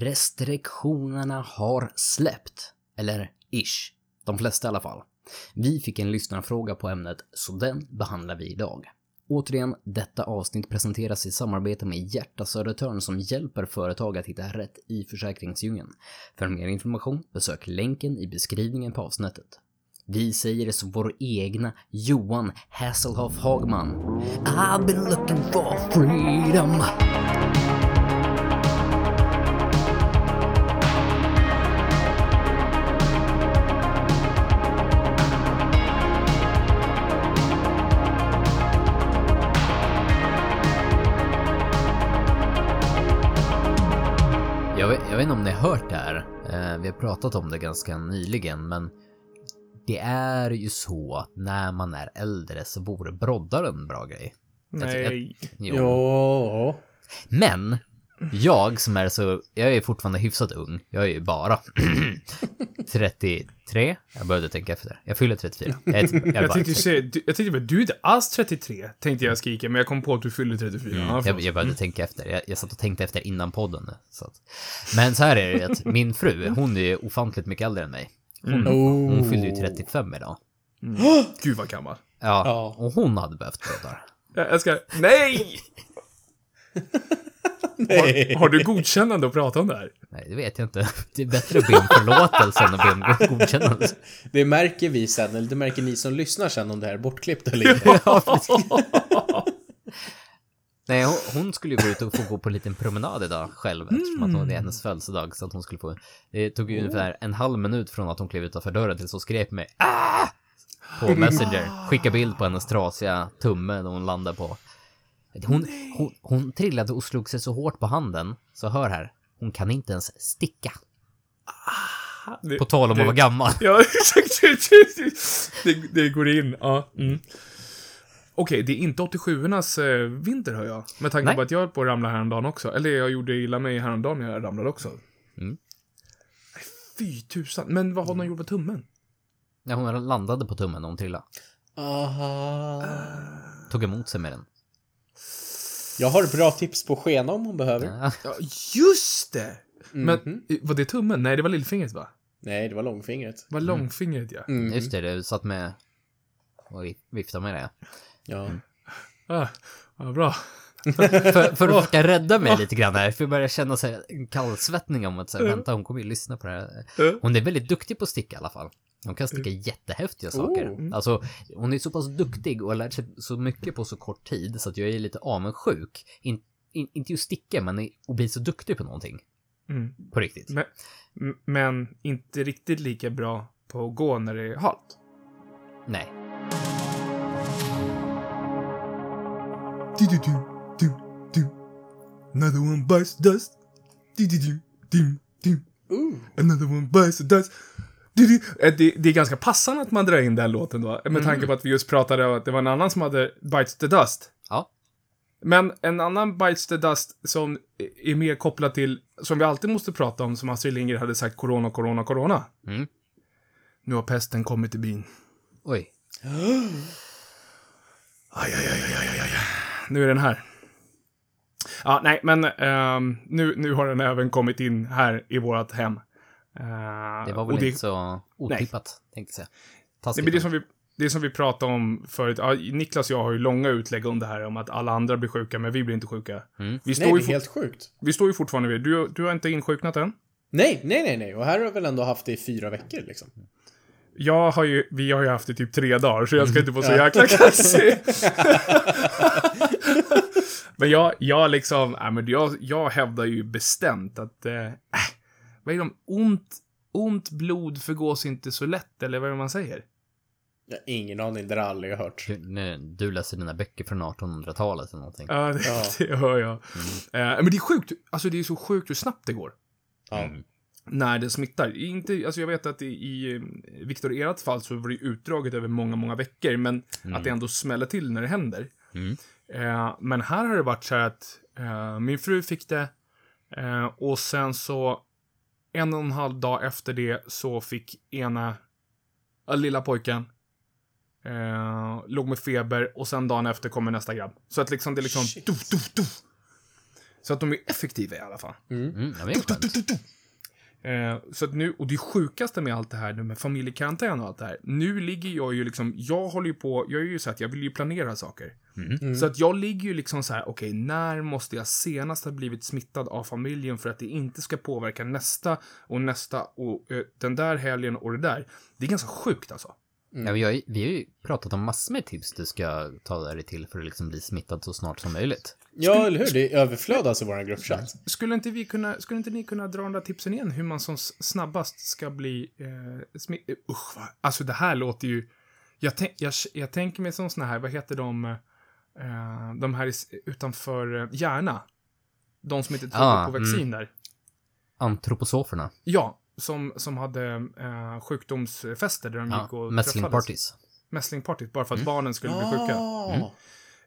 Restriktionerna har släppt. Eller ish. De flesta i alla fall. Vi fick en lyssnarfråga på ämnet, så den behandlar vi idag. Återigen, detta avsnitt presenteras i samarbete med Hjärta Södertörn som hjälper företag att hitta rätt i försäkringsdjungeln. För mer information, besök länken i beskrivningen på avsnittet. Vi säger det som vår egna Johan Hasselhoff Hagman. I've been looking for freedom. Pratat om det ganska nyligen, men det är ju så att när man är äldre så vore broddar en bra grej. Nej. Jo. Ja. Men, jag som är så, jag är fortfarande hyfsat ung. Jag är ju bara 33. Jag började tänka efter. Jag fyller 34. Jag, är, jag, är Jag tänkte säga, du, jag tänkte bara, du är inte alls 33, tänkte jag skrika, men jag kom på att du fyller 34. Ja, jag, jag började tänka efter. Jag, jag satt och tänkte efter innan podden. Så att. Men så här är det att min fru, hon är ju ofantligt mycket äldre än mig. Hon, Oh. hon fyllde ju 35 idag. Gud vad gammal. Ja, Ja. och hon hade behövt broddar. Jag jag ska, nej! Nej. Har du godkännande att prata om det här? Nej, det vet jag inte. Det är bättre att be om förlåtelse än att be om go- godkännande. Det märker vi sen, eller det märker ni som lyssnar sen om det här är bortklippt eller inte. Ja. Nej, hon, hon skulle ju gå ut och få gå på en liten promenad idag själv eftersom att hon- det är hennes födelsedag. Så att hon skulle få... Det tog ju ungefär en halv minut från att hon klev utanför dörren tills hon skrev på mig ah! På Messenger. Skicka bild på hennes trasiga tumme när hon landade på. Hon, hon, hon trillade och slog sig så hårt på handen. Så hör här. Hon kan inte ens sticka. Det, På tal om att det- vara gammal. Ja, exakt. Det, det går in, ja. Mm. Okej, det är inte 87ornas eh, vinter hör jag. Med tanke Nej. på att jag höll på att ramla häromdagen också. Eller jag gjorde illa mig häromdagen när jag ramlade också. Mm. Nej, fy tusan. Men vad har hon gjort på tummen? Ja, hon landade på tummen när hon trillade. Aha. Tog emot sig med den. Jag har bra tips på skena om hon behöver. Ja. Just det! Men Mhm. eh, var det tummen? Nej, det var lillfingret va? Nej, det var långfingret. Det var långfingret ja. Mm. Just det, du satt med och vif- viftade med det. Ja. Ah, ja, bra. För, för att försöka rädda mig lite grann här, för jag börjar känna så här, en kallsvettning om att så här, vänta, hon kommer ju lyssna på det här. Mm. Hon är väldigt duktig på att sticka i alla fall. Hon kan sticka jättehäftiga saker. Oh. Alltså, hon är så pass duktig och har lärt sig så mycket på så kort tid så att jag är lite avundsjuk. In, in, inte just sticka, men att bli så duktig på någonting. Mm. På riktigt. Men, men inte riktigt lika bra på att gå när det är halt. Nej. Another one bites the dust. Ooh. Another one bites the dust. Eh, Det, det är ganska passande att man drar in den låten då. Med tanke på att vi just pratade om att det var en annan som hade Bites the Dust. Ja. Men en annan Bites the Dust som är mer kopplad till, som vi alltid måste prata om, som Astrid Lindgren hade sagt, corona, corona, corona. Mm. Nu har pesten kommit till byn. Oj. Aj, aj, aj, aj, aj, aj. Nu är den här. Ja, nej, men ehm, nu, nu har den även kommit in här i vårt hem. Eh, Det var väl det, inte så otippat, tänkte jag säga. Nej, men det som vi, det som vi pratade om förut, ja, Niklas och jag har ju långa utlägg om det här, om att alla andra blir sjuka, men vi blir inte sjuka. Mm. Vi, står Nej, ju det är helt sjukt. vi står ju fortfarande vid, du, du har inte insjuknat än? Nej, nej, nej, nej. Och här har jag väl ändå haft det i fyra veckor liksom. Jag har ju, vi har ju haft det typ tre dagar, så jag ska inte få så jäkla kaxig. men jag, jag liksom, nej, men jag, jag hävdar ju bestämt att, eh, äh, vad är de, ont, ont blod förgås inte så lätt, eller vad är det man säger? Jag har ingen aning, det har jag aldrig hört. Du, nu- du läser dina böcker från 1800-talet eller någonting. Ja, det, Ja. det hör jag. Eh, men det är sjukt, alltså det är så sjukt hur snabbt det går. Ja. Mm. när det smittar. Inte, alltså jag vet att i, i eh, Viktor i ert fall så var det utdraget över många, många veckor, men att det ändå smäller till när det händer. Mm. Eh, men här har det varit så här att eh, min fru fick det och sen så en och en halv dag efter det så fick ena, lilla pojken, eh, låg med feber och sen dagen efter kommer nästa grabb. Så att liksom det är liksom Shit. tuff, tuff, tuff. Så att de är effektiva i alla fall. Mm, ja, det är skönt. Eh, så att nu, och det sjukaste med allt det här, med familjekarantän och allt det här. Nu ligger jag ju liksom, jag håller ju på, jag är ju så att jag vill ju planera saker. Så att jag ligger ju liksom så här, okej, när måste jag senast ha blivit smittad av familjen för att det inte ska påverka nästa och nästa och eh, den där helgen och det där. Det är ganska sjukt alltså. Ja, men jag, vi har ju pratat om massor med tips du ska ta dig till för att liksom bli smittad så snart som möjligt. Ja, eller hur? Det är överflöd alltså i vår gruppchatt. Skulle inte vi kunna, skulle inte ni kunna dra de där tipsen igen hur man som snabbast ska bli eh, smitt... eh, Usch, vad, alltså det här låter ju... Jag, tänk, jag, jag tänker mig som såna här, vad heter de, eh, de här utanför eh, Järna? De som inte tror Ah, på vaccin där. Antroposoferna. Ja, som, som hade eh, sjukdomsfester där de gick Ja, och träffades. mässlingpartys. Mässlingpartys, bara för att barnen skulle bli sjuka. Ah.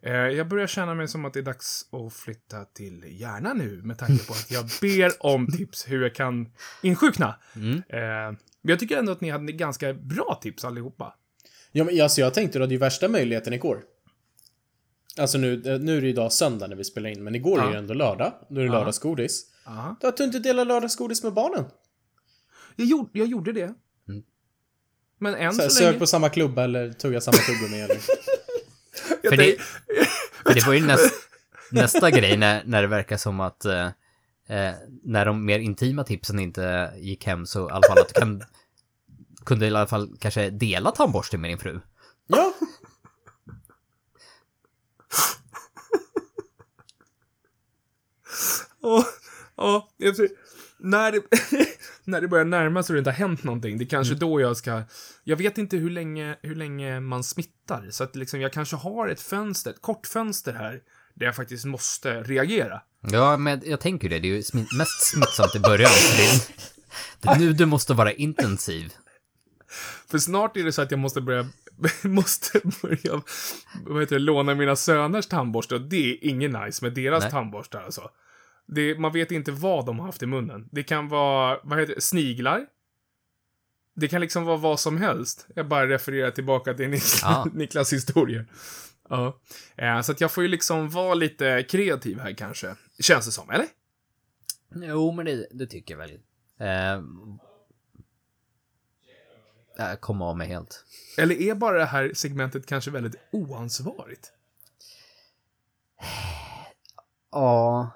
Eh, jag börjar känna mig som att det är dags att flytta till Järna nu med tanke på att jag ber om tips hur jag kan insjukna. Mm. Eh, men jag tycker ändå att ni hade ganska bra tips allihopa. Ja, men alltså jag tänkte du hade ju värsta möjligheten igår. Alltså nu, eh, nu är det ju idag söndag när vi spelar in, men igår är Ja. det ändå lördag. Då är det Ja. lördagsgodis. Aha. Då att du inte delar lördagsgodis med barnen. Jag, gjorde, jag gjorde det. Mm. Men än Så så, länge... sök på samma klubba eller tugga samma tuggummi eller... För det, för det var ju näst, nästa grej när, när det verkar som att eh, eh, när de mer intima tipsen inte gick hem så i alla fall att du kan, kunde i alla fall kanske dela tandborsten med din fru. Ja! Ja, ja, jag tror, när, det, när det börjar närma sig och det inte har hänt någonting, det är kanske då jag ska... Jag vet inte hur länge, hur länge man smittar, så att liksom jag kanske har ett fönster, ett kort fönster här, där jag faktiskt måste reagera. Ja, men jag tänker det. Det är ju smi- mest smittsamt i början. Det, är, nu du måste vara intensiv. För snart är det så att jag måste börja, måste börja, vad heter det, låna mina söners tandborste och det är ingen nice med deras Nej. tandborstar alltså. Det, man vet inte vad de har haft i munnen. Det kan vara, vad heter det, sniglar. Det kan liksom vara vad som helst. Jag bara refererar tillbaka till Niklas, Ja. Niklas historier. Ja. Eh, Så att jag får ju liksom vara lite kreativ här kanske. Känns det som, eller? Jo, men det, det tycker jag väl. Eh, jag kom av mig helt. Eller är bara det här segmentet kanske väldigt oansvarigt? Ja,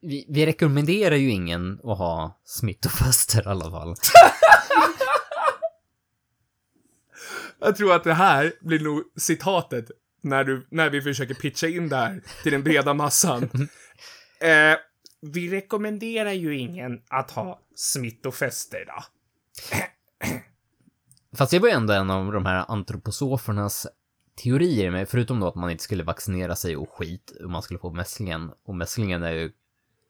vi, vi rekommenderar ju ingen att ha smittofester i alla fall. Jag tror att det här blir nog citatet när, du, när vi försöker pitcha in det här till den breda massan. eh, vi rekommenderar ju ingen att ha smittofester då. Fast det var ju ändå en av de här antroposofernas teorier med, förutom då att man inte skulle vaccinera sig och skit, och man skulle få mässlingen. Och mässlingen är ju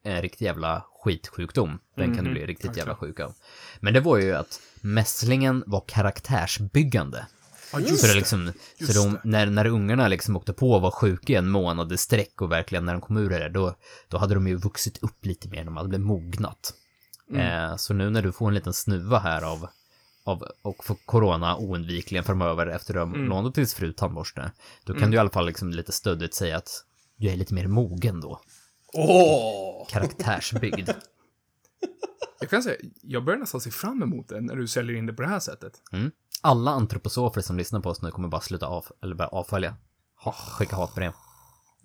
en riktig jävla skitsjukdom. Den kan du bli riktigt jävla sjuk av. Men det var ju att mässlingen var karaktärsbyggande. Ja, Så, det liksom, så de, när, när ungarna liksom åkte på och var sjuka i en månad i sträck och verkligen när de kom ur det, då, då hade de ju vuxit upp lite mer, de hade blivit mognat. Eh, så nu när du får en liten snuva här av, av och får corona oundvikligen framöver efter du har lånat tills fru tandborste, då kan du i alla fall liksom lite stöddigt säga att du är lite mer mogen då. Åh! Karaktärsbyggd. Jag kan säga, jag börjar nästan se fram emot det när du säljer in det på det här sättet. Alla antroposofer som lyssnar på oss nu kommer bara sluta av, eller bara avfölja. Ha, skicka hatbrev.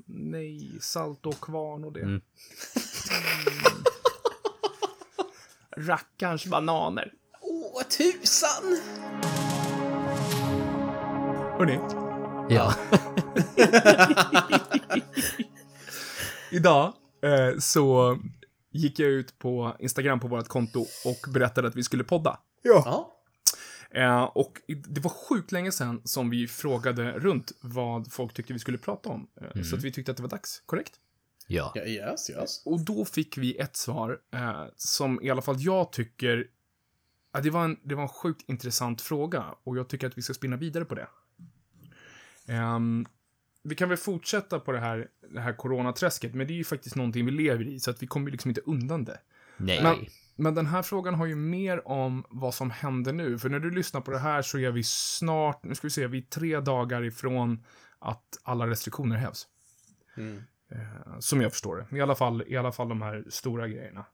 Nej, salt och kvarn och det. Mm. Rackarns bananer. Åh, tusan! Hörni, Ja. idag eh, så gick jag ut på Instagram på vårt konto och berättade att vi skulle podda. Ja. Eh, och det var sjukt länge sedan som vi frågade runt vad folk tyckte vi skulle prata om. Eh, Så att vi tyckte att det var dags, korrekt? Ja. ja yes, yes. Och då fick vi ett svar eh, som i alla fall jag tycker... Ja, det, var en, det var en sjukt intressant fråga och jag tycker att vi ska spinna vidare på det. Ehm, vi kan väl fortsätta på det här, det här coronaträsket, men det är ju faktiskt någonting vi lever i, så att vi kommer ju liksom inte undan det. Nej. Men, men den här frågan har ju mer om vad som händer nu. För när du lyssnar på det här så är vi snart, nu ska vi se, vi är tre dagar ifrån att alla restriktioner hävs. Mm. Eh, som jag förstår det. I alla fall, i alla fall de här stora grejerna.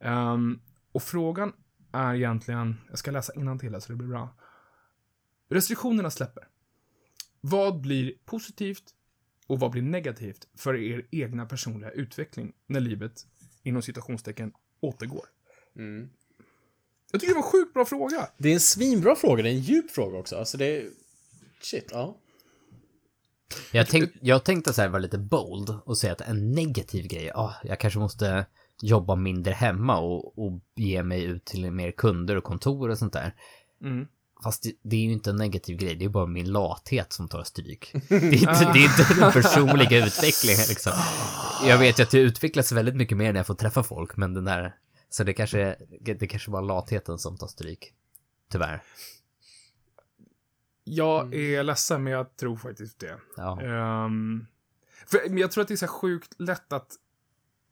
Ehm, och frågan är egentligen, jag ska läsa innantill här så det blir bra. Restriktionerna släpper. Vad blir positivt och vad blir negativt för er egna personliga utveckling när livet, inom citationstecken, återgår? Mm. Jag tycker det var en sjukt bra fråga. Det är en svinbra fråga, det är en djup fråga också. Alltså det är... Shit, ja. Jag, tänk, jag tänkte så här vara lite bold och säga att en negativ grej, ja, jag kanske måste jobba mindre hemma och, och ge mig ut till mer kunder och kontor och sånt där. Mm. Fast det, det är ju inte en negativ grej, det är bara min lathet som tar stryk. Det är inte, det är inte den personliga utvecklingen liksom. Jag vet ju att jag utvecklas väldigt mycket mer när jag får träffa folk, men den där... Så det kanske, det kanske bara latheten som tar stryk. Tyvärr. Jag är ledsen, men jag tror faktiskt det. Ja. Ehm, för, men jag tror att det är så sjukt lätt att...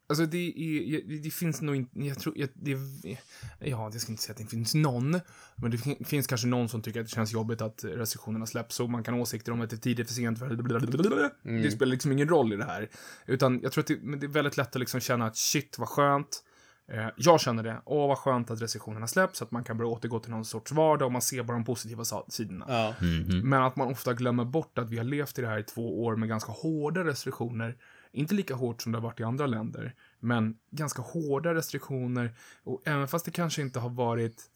Alltså det är, det finns nog inte, jag tror, jag, det, ja, jag ska inte säga att det finns någon, men det fin- finns kanske någon som tycker att det känns jobbigt att restriktionerna släpps och man kan ha åsikter om att det är tidigt för sent, för det spelar liksom ingen roll i det här. Utan jag tror att det, det är väldigt lätt att liksom känna att shit, vad skönt. Eh, jag känner det, åh vad skönt att restriktionerna släpps, så att man kan börja återgå till någon sorts vardag och man ser bara de positiva sidorna. Ja. Mhm. Men att man ofta glömmer bort att vi har levt i det här i två år med ganska hårda restriktioner. Inte lika hårt som det har varit i andra länder, men ganska hårda restriktioner. Och även fast det kanske inte har varit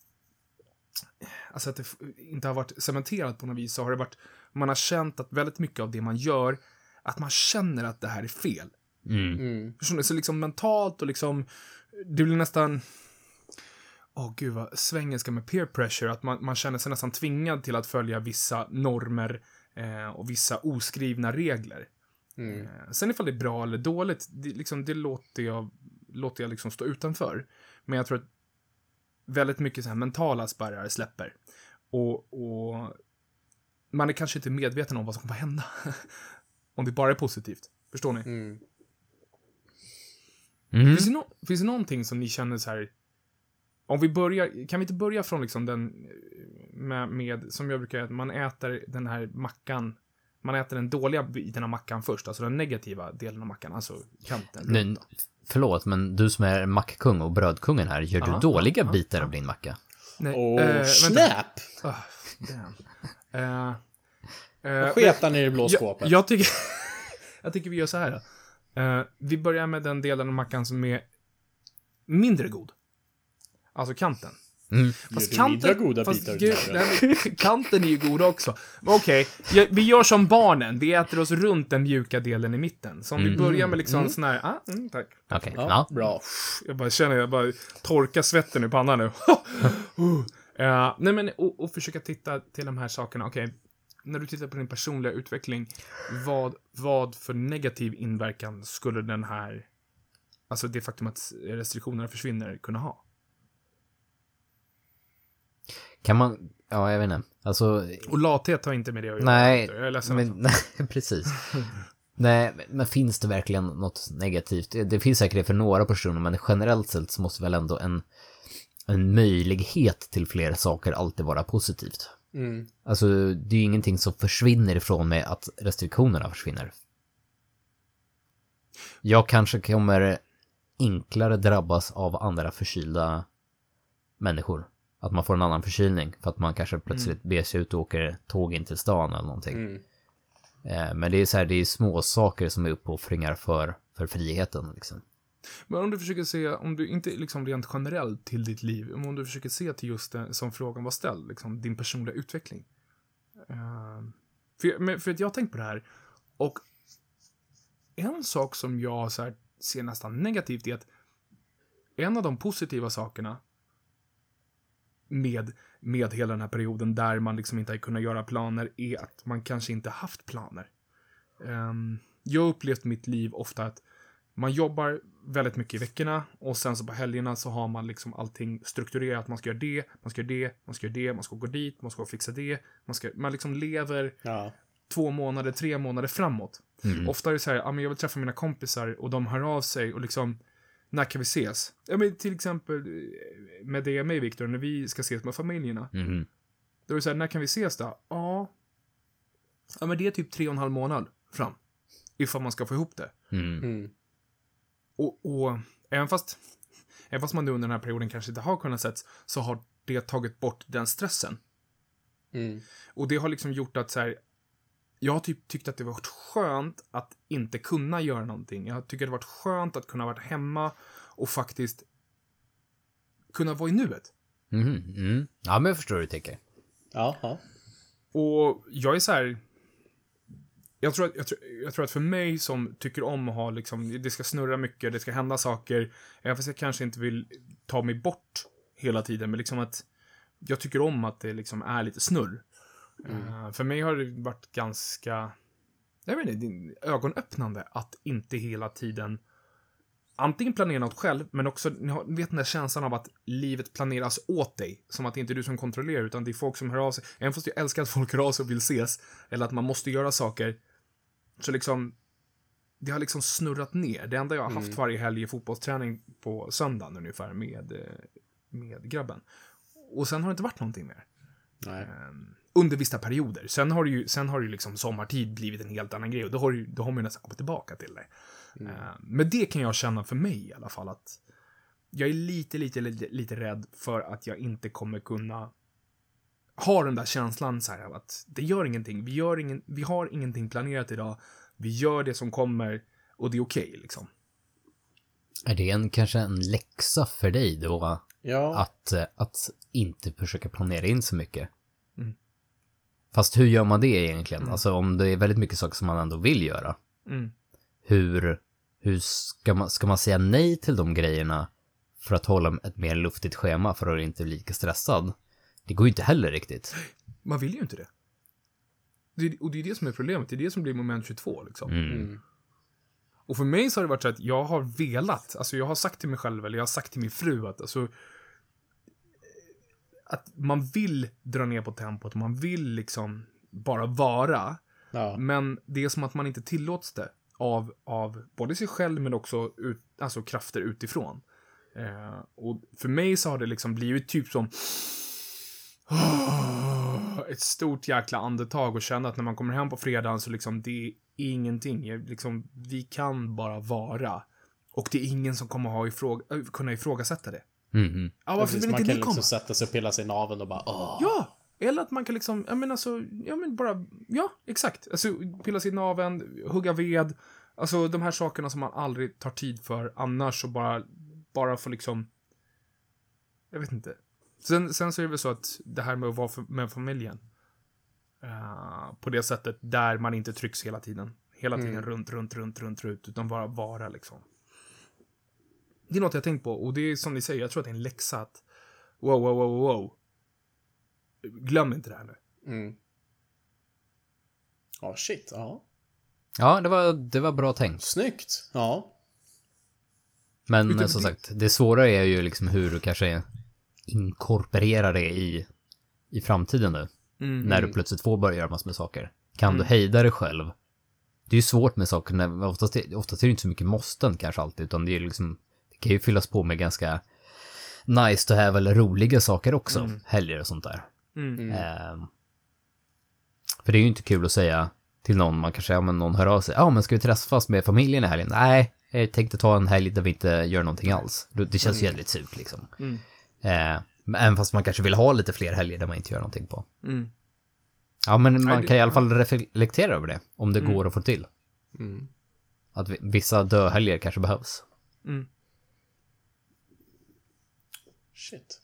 Alltså att det inte har varit cementerat på något vis så har det varit Man har känt att väldigt mycket av det man gör Att man känner att det här är fel. Mm. Mm. Så liksom mentalt och liksom Det blir nästan Åh gud vad svengelska med peer pressure, att man, man känner sig nästan tvingad till att följa vissa normer eh, och vissa oskrivna regler. Mm. Eh, sen ifall det är bra eller dåligt, det, liksom, det låter jag, låter jag liksom stå utanför. Men jag tror att väldigt mycket så här mentala spärrar släpper. Och, och man är kanske inte medveten om vad som kommer hända. om det bara är positivt. Förstår ni? Mm. Mhm. Finns, det no finns det någonting som ni känner så här... Om vi börjar, kan vi inte börja från liksom den eh, med, med som jag brukar att man äter den här mackan, man äter den dåliga biten av mackan först, alltså den negativa delen av mackan, alltså kanten. Nu, förlåt, men du som är mackkung och brödkungen här, gör du dåliga ja, bitar ja. av din macka? Nej, Oh, eh, snap! Ah, damn. Eh, eh, Sket han i blå jag, skåpet. jag tycker, jag tycker vi gör så här. Eh, vi börjar med den delen av mackan som är mindre god. Alltså kanten. Mm. Fast kanten, goda fast bitar gud, nej, men kanten är ju god också. Okej, ja, vi gör som barnen. Vi äter oss runt den mjuka delen i mitten. Så om vi Mm. börjar med liksom sån här, ah, mm, tack. Okej, Ja, ja. bra. Jag bara känner, jag bara torkar svetten i pannan nu. uh. Nej men, och, och försöka titta till de här sakerna. Okej, när du tittar på din personliga utveckling, vad, vad för negativ inverkan skulle den här, alltså det faktum att restriktionerna försvinner, kunna ha? Kan man, ja jag vet inte. Alltså, Och lathet har inte med det att göra. nej, Jag är ledsen. men, alltså. nej, precis. Nej, men- finns det verkligen något negativt? Det, finns säkert det för några personer, men generellt sett så måste väl ändå en, en möjlighet till fler saker alltid vara positivt. Mm. Alltså, det är ju ingenting som försvinner ifrån med att restriktionerna försvinner. Jag kanske kommer enklare drabbas av andra förkylda människor. Att man får en annan förkylning för att man kanske plötsligt beger sig ut och åker tåg in till stan eller någonting. Mm. Eh, Men det är så här, det är små saker som är uppoffringar för, för friheten liksom. Men om du försöker se, om du inte liksom rent generellt till ditt liv, men om du försöker se till just det som frågan var ställd, liksom din personliga utveckling. Uh, för, för att jag har tänkt på det här, och en sak som jag så här, ser nästan negativt är att en av de positiva sakerna med, med hela den här perioden där man liksom inte har kunnat göra planer är att man kanske inte haft planer. Ehm, jag har upplevt mitt liv ofta att man jobbar väldigt mycket i veckorna och sen så på helgerna så har man liksom allting strukturerat. Man ska göra det, man ska göra det, man ska göra det, man ska gå dit, man ska fixa det. Man, ska, man liksom lever Ja. två månader, tre månader framåt. Mm. Ofta är det så här, ja men jag vill träffa mina kompisar och de hör av sig och liksom, när kan vi ses? Ja men till exempel eh, med dig och mig Viktor, när vi ska ses med familjerna. Mhm. Då är det så här, när kan vi ses då? Ja. Ja men det är typ tre och en halv månad fram. Ifall man ska få ihop det. Mm. Mm. Och, och även, fast, även fast man nu under den här perioden kanske inte har kunnat sett, så har det tagit bort den stressen. Mm. Och det har liksom gjort att så här, jag har typ tyckt att det varit skönt att inte kunna göra någonting. Jag tycker det varit skönt att kunna vara hemma och faktiskt kunna vara i nuet. Mhm, Mm. Ja, men jag förstår hur du tänker. Ja, ja. Och jag är så här. Jag tror, att, jag, tror, jag tror att för mig som tycker om att ha liksom, det ska snurra mycket, det ska hända saker. Även fast jag kanske inte vill ta mig bort hela tiden, men liksom att jag tycker om att det liksom är lite snurr. Eh, för mig har det varit ganska, jag vet inte, ögonöppnande att inte hela tiden antingen planera något själv, men också, ni vet den där känslan av att livet planeras åt dig. Som att det inte är du som kontrollerar, utan det är folk som hör av sig. Även fast jag älskar att folk hör av sig och vill ses, eller att man måste göra saker, så liksom, det har liksom snurrat ner. Det enda jag har haft varje helg är fotbollsträning på söndagen ungefär med, eh, med grabben. Och sen har det inte varit någonting mer. Nej. Ehm, under vissa perioder. Sen har det ju, sen har det ju liksom sommartid blivit en helt annan grej och då har, ju, då har man ju nästan kommit tillbaka till det. Ehm, men det kan jag känna för mig i alla fall att jag är lite, lite, lite, lite rädd för att jag inte kommer kunna ha den där känslan så här att det gör ingenting. Vi, gör ingen, vi har ingenting planerat idag. Vi gör det som kommer och det är okej liksom. Är det en, kanske en läxa för dig då? Ja. Att, eh, att inte försöka planera in så mycket? Mm. Fast hur gör man det egentligen? Alltså om det är väldigt mycket saker som man ändå vill göra. Mm. Hur, hur ska, man, ska man säga nej till de grejerna för att hålla ett mer luftigt schema för att inte bli lika stressad? Det går ju inte heller riktigt. Man vill ju inte det. det. Och det är det som är problemet. Det är det som blir moment 22 liksom. Mm. Mm. Och för mig så har det varit så att jag har velat, alltså jag har sagt till mig själv, eller jag har sagt till min fru att alltså att man vill dra ner på tempot, man vill liksom bara vara, Ja. men det är som att man inte tillåts det av, av både sig själv men också ut, alltså krafter utifrån. Eh, och för mig så har det liksom blivit typ som ett stort jäkla andetag och känna att när man kommer hem på fredagen så liksom det är ingenting. Jag, liksom, vi kan bara vara. Och det är ingen som kommer ha ifråg äh, kunna ifrågasätta det. Mhm. Ja, varför vill man inte kan ni komma? liksom sätta sig och pilla sig i naveln och bara åh. Ja! Eller att man kan liksom, ja men alltså, ja men bara, ja, exakt. Alltså, pilla sig i naveln, hugga ved. Alltså de här sakerna som man aldrig tar tid för annars och bara, bara få liksom, jag vet inte. Sen, sen så är det väl så att det här med att vara för, med familjen. eh, på det sättet där man inte trycks hela tiden. Hela tiden runt, runt, runt, runt, runt, utan bara vara liksom. Det är något jag tänkt på och det är som ni säger, jag tror att det är en läxa att wow, wow, wow, wow. Glöm inte det här nu. Mm. Ja, shit. Ja. Ja, det var, det var bra tänkt. Snyggt. Ja. Men Utan som det- sagt, det svåra är ju liksom hur du kanske inkorporerar det i, i framtiden nu. Mm. När du plötsligt får börja göra massor med saker. Kan du hejda dig själv? Det är ju svårt med saker, när, oftast, är- oftast är det inte så mycket måsten kanske alltid, utan det är liksom, kan ju fyllas på med ganska nice to have eller roliga saker också, helger och sånt där. Mm. Ehm, för det är ju inte kul att säga till någon, man kanske, ja men någon hör av sig, ja men ska vi träffas med familjen i helgen? Nej, jag tänkte ta en helg där vi inte gör någonting alls. Det känns ju jävligt surt liksom. Mm. Eh, men även fast man kanske vill ha lite fler helger där man inte gör någonting på. Mm. Ja, men man kan i alla fall reflektera över det, om det går att få till. Mm. Att vi- vissa döhelger kanske behövs. Mm. Shit.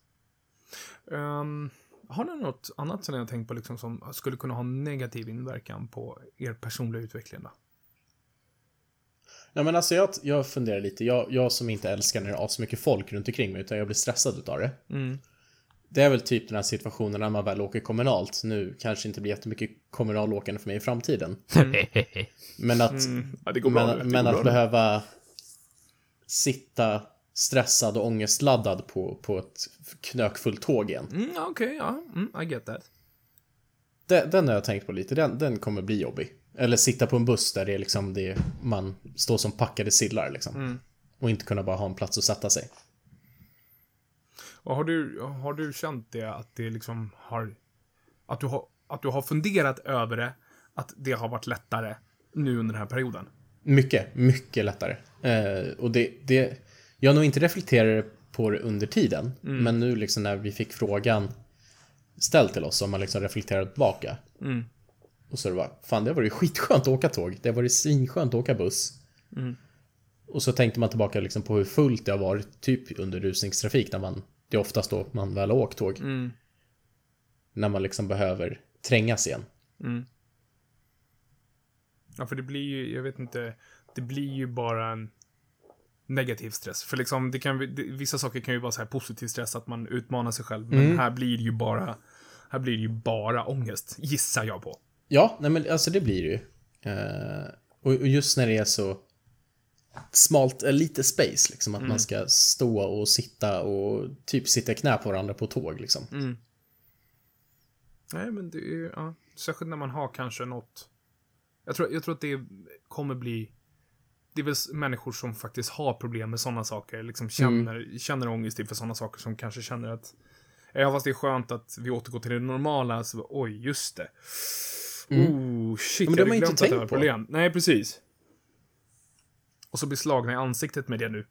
Ehm, har ni något annat som ni har tänkt på liksom som skulle kunna ha negativ inverkan på er personliga utveckling då? Nej men alltså jag, jag funderar lite, jag, jag som inte älskar när det är så mycket folk runt omkring mig utan jag blir stressad utav det. Mm. Det är väl typ den här situationen när man väl åker kommunalt. Nu kanske inte blir jättemycket kommunalåkande för mig i framtiden. Men att, Ja, bra nu. men, men att behöva sitta stressad och ångestladdad på, på ett knökfullt tåg igen. Mm, Okej, ja. Mm, I get that. Den, den har jag tänkt på lite, den, den kommer bli jobbig. Eller sitta på en buss där det är liksom det, man står som packade sillar liksom. Mm. Och inte kunna bara ha en plats att sätta sig. Och har du, har du känt det att det liksom har... Att du har, att du har funderat över det, att det har varit lättare nu under den här perioden? Mycket, mycket lättare. Eh, och det, det, jag har nog inte reflekterat på det under tiden, Mm. men nu liksom när vi fick frågan ställd till oss så har man liksom reflekterat tillbaka. Mm. Och så det bara, fan det var ju skitskönt att åka tåg. Det var ju svinskönt att åka buss. Mm. Och så tänkte man tillbaka liksom på hur fullt det har varit typ under rusningstrafik när man, det är oftast då man väl har åkt tåg. Mm. När man liksom behöver trängas igen. Mm. Ja, för det blir ju, jag vet inte, det blir ju bara en negativ stress. För liksom, det kan, det, vissa saker kan ju vara så här positiv stress, att man utmanar sig själv. Men Mm. här blir det ju bara, här blir det ju bara ångest, gissar jag på. Ja, nej men alltså det blir det ju. Eh, och, och just när det är så smalt, eh, lite space liksom. Att man ska stå och sitta och typ sitta knä på varandra på tåg liksom. Mm. Nej, men det är ja, särskilt när man har kanske något. Jag tror, jag tror att det kommer bli. Det är väl människor som faktiskt har problem med sådana saker, liksom känner, känner ångest inför sådana saker som kanske känner att. Ja, fast det är skönt att vi återgår till det normala. Så, oj, just det. Oh, shit, men det jag hade glömt att det var ett på. problem. Nej, precis. Och så blir slagna i ansiktet med det nu.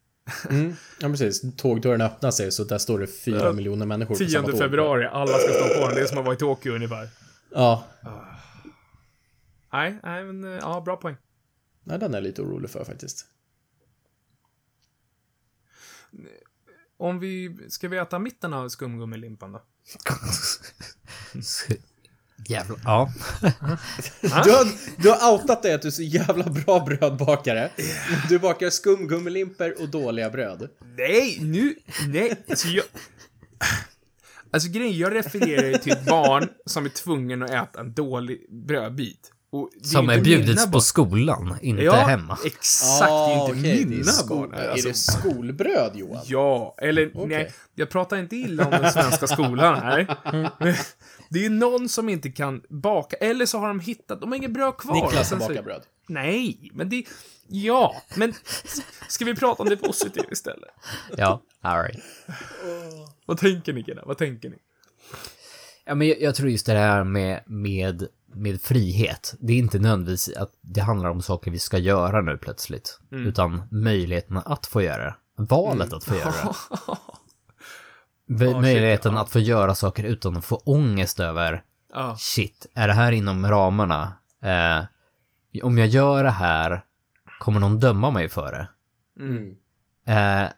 Mm. Ja, precis. Tågdörren öppnar sig så där står det fyra Ja. miljoner människor på 10 samma tåg. februari, alla ska stå på den. Det är som att vara i Tokyo ungefär. Ja. Nej, nej, men eh, ja, bra poäng. Nej, den är jag lite orolig för faktiskt. Om vi, ska vi äta mitten av skumgummilimpan då? Jävlar. Ja. Du har, du har outat dig att du är så jävla bra brödbakare. Du bakar skumgummilimper och dåliga bröd. Nej, nu, nej, alltså jag... Alltså grejen, jag refererar ju till ett barn som är tvungen att äta en dålig brödbit. Och det Som inte är bjudits på skolan, inte Ja, hemma. exakt, det är inte Ah, det är mina sko- barn. Alltså, Är det skolbröd Johan? Ja, eller Okej. nej, jag pratar inte illa om den svenska skolan här. Det är någon som inte kan baka, eller så har de hittat, de har inget bröd kvar. Niklas har bakat bröd. Nej, men det... Ja, men ska vi prata om det positiva istället? Ja, alright. Vad tänker ni, killar? Vad tänker ni? Ja, men jag, jag tror just det här med, med, med frihet. Det är inte nödvändigtvis att det handlar om saker vi ska göra nu plötsligt. Utan möjligheten att få göra det. Valet att få göra det. V- möjligheten att få göra saker utan att få ångest över Ja. shit, är det här inom ramarna? Eh, om jag gör det här, kommer någon döma mig för det? Mm. Eh,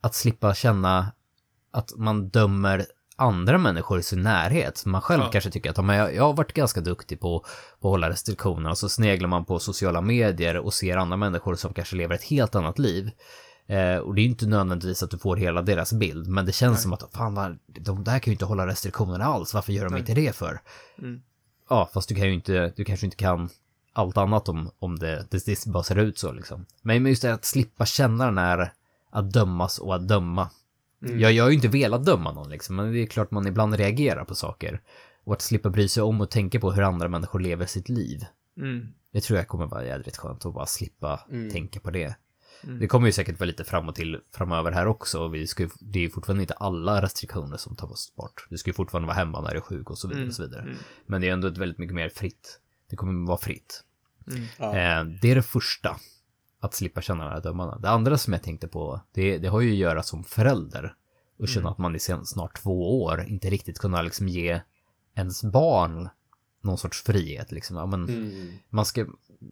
att slippa känna att man dömer andra människor i sin närhet. Man själv Ja. kanske tycker att men jag, jag har varit ganska duktig på, på att hålla restriktioner och så sneglar man på sociala medier och ser andra människor som kanske lever ett helt annat liv. Eh, och det är ju inte nödvändigtvis att du får hela deras bild, men det känns som att fan, vad, de där kan ju inte hålla restriktionerna alls, varför gör de Nej. inte det för? Mm. Ja, fast du kan ju inte, du kanske inte kan allt annat om, om det, det, det bara ser ut så liksom. Men just det att slippa känna den här att dömas och att döma. Jag, jag har ju inte velat döma någon liksom, men det är klart man ibland reagerar på saker. Och att slippa bry sig om och tänka på hur andra människor lever sitt liv. Mm. Det tror jag kommer vara jädrigt skönt att bara slippa Mm. tänka på det. Mm. Det kommer ju säkert vara lite fram och till framöver här också. och Vi ska, ju- det är ju fortfarande inte alla restriktioner som tas bort. Du ska ju fortfarande vara hemma när du är sjuk och så vidare. Mm. Och så vidare. Mm. Men det är ändå ett väldigt mycket mer fritt. Det kommer vara fritt. Mm. Ja. Eh, det är det första. Att slippa känna de här dömarna. Det andra som jag tänkte på, det, det har ju att göra som förälder. Och känna att man i sen, snart två år inte riktigt kunna liksom ge ens barn någon sorts frihet. Liksom. Ja, men Mm. man, ska,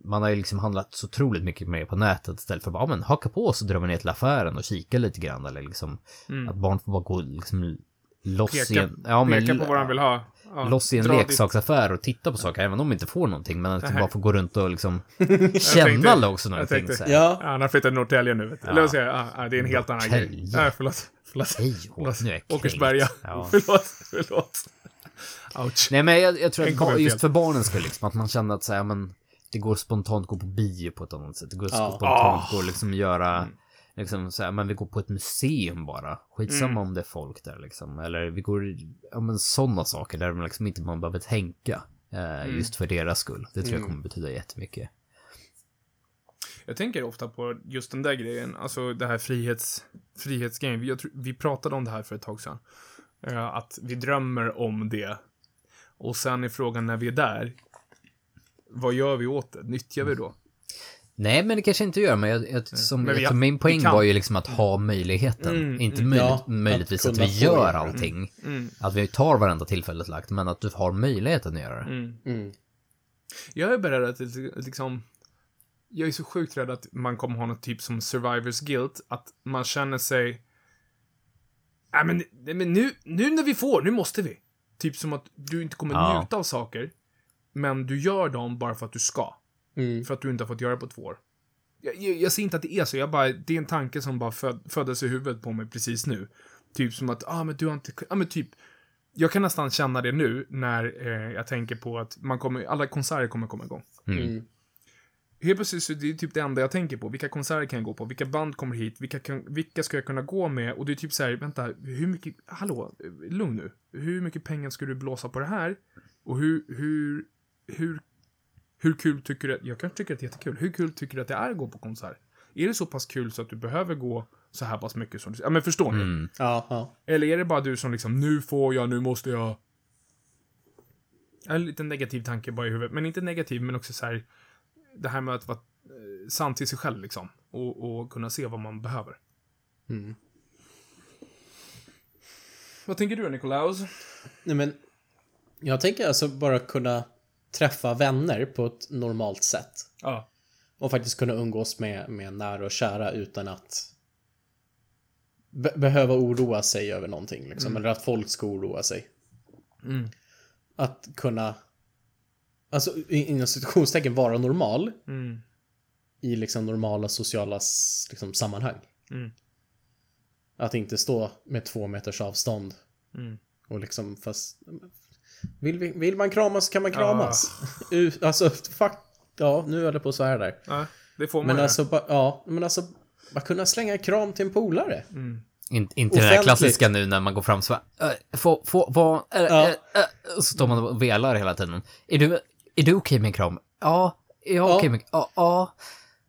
man har ju liksom handlat så otroligt mycket mer på nätet istället för att bara, ja, men haka på och så drar vi ner till affären och kika lite grann. Eller liksom, Mm. att barn får bara gå liksom loss Peka, en, ja, men, peka på vad de vill ha. Ja, loss i en leksaksaffär och titta på saker, även om de inte får någonting, men att de Nej. bara får gå runt och liksom tänkte- känna också jag någonting. tänkte- så här. Ja. Ja, han har flyttat till Norrtälje nu. Vet du. Ja. Eller vad säger jag? Ja, ja, det är en helt annan grej. Nej, förlåt. Förlåt. Hej, förlåt. nu är jag kränkt. Åkersberga. Ja. Förlåt. Förlåt. Ouch. Nej, men jag, jag tror att ba- just för barnens skull, liksom, att man känner att så här, men det går spontant att gå på bio på ett annat sätt. Det går Ja. spontant Ah. att liksom göra, liksom så här, men vi går på ett museum bara. Skitsamma Mm. om det är folk där liksom. Eller vi går, ja men sådana saker där man liksom inte man behöver tänka. Eh, Mm. Just för deras skull. Det tror jag Mm. kommer betyda jättemycket. Jag tänker ofta på just den där grejen, alltså det här frihets, frihetsgrejen. Vi, jag tror, vi pratade om det här för ett tag sedan. Eh, att vi drömmer om det. Och sen är frågan när vi är där, vad gör vi åt det? Nyttjar vi då? Nej, men det kanske inte gör, men, jag, jag, som, Men vi jag, min poäng var ju liksom att ha möjligheten. Mm, inte mm. möjligt, Ja, möjligtvis att att, vi gör det. allting. Mm. Att vi tar varenda tillfället lagt, men att du har möjligheten att göra det. Mm. Mm. Jag är beredd att liksom... Jag är så sjukt rädd att man kommer ha något typ som survivors guilt. Att man känner sig... Nej men, men nu, nu när vi får, nu måste vi. Typ som att du inte kommer Ja. njuta av saker. Men du gör dem bara för att du ska. Mm. För att du inte har fått göra det på två år. Jag, jag, jag ser inte att det är så. Jag bara, det är en tanke som bara föd, föddes i huvudet på mig precis nu. Typ som att, ah men du har inte, ja ah, men typ. Jag kan nästan känna det nu när eh, jag tänker på att man kommer, alla konserter kommer komma igång. Mm. Helt plötsligt så det är typ det enda jag tänker på. Vilka konserter kan jag gå på? Vilka band kommer hit? Vilka, kan, vilka ska jag kunna gå med? Och det är typ så här, vänta, hur mycket, hallå, lugn nu. Hur mycket pengar ska du blåsa på det här? Och hur, hur, hur, hur kul tycker du att, jag kanske tycker att det är jättekul. Hur kul tycker du att det är att gå på konsert? Är det så pass kul så att du behöver gå så här pass mycket som du, ja men förstår ni? Mm. Ja, ja. Eller är det bara du som liksom, nu får jag, nu måste jag. En liten negativ tanke bara i huvudet, men inte negativ, men också så här. Det här med att vara eh, sann till sig själv liksom. Och, och kunna se vad man behöver. Mm. Vad tänker du Nikolaus? Nej, men jag tänker alltså bara kunna träffa vänner på ett normalt sätt. Ja. Och faktiskt kunna umgås med, med nära och kära utan att be behöva oroa sig över någonting. Liksom. Eller att folk ska oroa sig. Mm. Att kunna, alltså inom situationstecken vara normal Mm. i liksom normala sociala liksom, sammanhang. Mm. Att inte stå med två meters avstånd Mm. och liksom fast... Vill, vi, vill man kramas kan man kramas. U- Alltså, fuck. Ja, nu är det på så här där. Ja, det får man Men alltså, ba, ja, men alltså, bara kunna slänga en kram till en polare. Mm. In, inte den där Offentligt. klassiska nu när man går fram så bara, äh, få, få, vad, äh, Ja. äh, och så står man och velar hela tiden. Är du, är du okej med en kram? Ja, är jag Ja. okej med, ja, ja.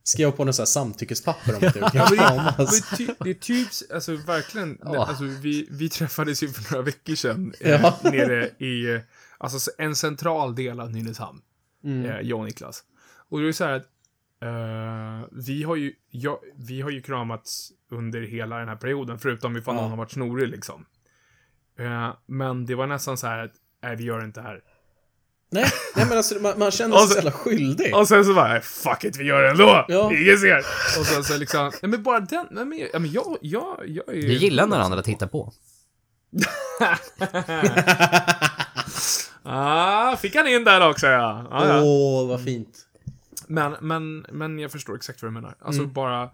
Skriva på något samtyckespapper om att du kan Ja, det, kramas. men ty, det är typ, alltså verkligen, Ja. alltså, vi, vi träffades ju för några veckor sedan Ja. eh, nere i, alltså en central del av Nynäshamn, Mm. eh, jag och Niklas. Och det är så här att, eh, vi har ju, ja, vi har ju kramats under hela den här perioden, förutom ifall Ja. någon har varit snorig liksom. Eh, men det var nästan så här att, nej vi gör inte det här. Nej, nej, men alltså man, man känner sig så- jävla skyldig. Och sen så bara, fuck it, vi gör det ändå! Ja. Ingen ser! Och sen så liksom, nej men bara den, nej men, ja, men jag, jag, jag är Vi gillar när andra tittar på. Ah, fick han in där också ja. Ah, ja. Åh, vad fint. Men, men, men jag förstår exakt vad du menar. Alltså Mm. bara...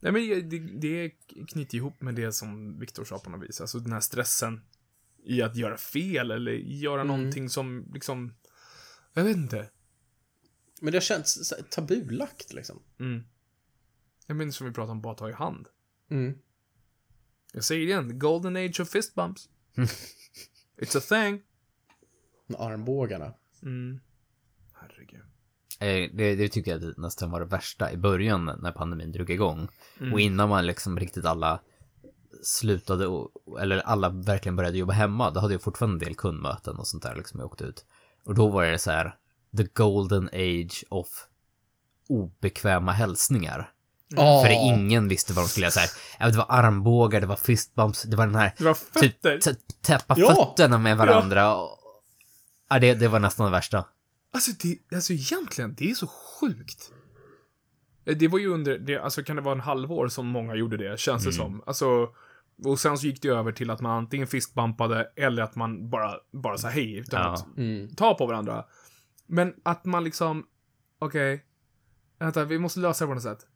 Nej men det, det knyter ihop med det som Viktor sa på något vis. Alltså den här stressen i att göra fel eller göra Mm. någonting som liksom... Jag vet inte. Men det har känts så här tabulagt liksom. Mm. Jag minns som vi pratade om bara ta i hand. Mm. Jag säger det igen, the golden age of fist bumps. It's a thing. Armbågarna. Mm. Herregud. Eh, Det, det tycker jag nästan var det värsta i början när pandemin drog igång. Mm. Och innan man liksom riktigt alla slutade, och, eller alla verkligen började jobba hemma, då hade jag fortfarande en del kundmöten och sånt där liksom jag åkte ut. Och då var det så här, the golden age of obekväma hälsningar. Ja. För ingen visste vad de skulle göra så här. Ja, Det var armbågar, det var fistbumps, det var den här Det var typ, fötter. tä- täppa Ja. fötterna med varandra. Och, ja, det, det var nästan det värsta. Alltså, det, alltså egentligen, det är så sjukt. Eh, Det var ju under, det, alltså kan det vara en halvår som många gjorde det, känns det som. Alltså, och sen så gick det över till att man antingen fistbumpade eller att man bara, bara sa hej utan Ja. att Mm. ta på varandra. Men att man liksom, okej, vänta, vi måste lösa det på något sätt.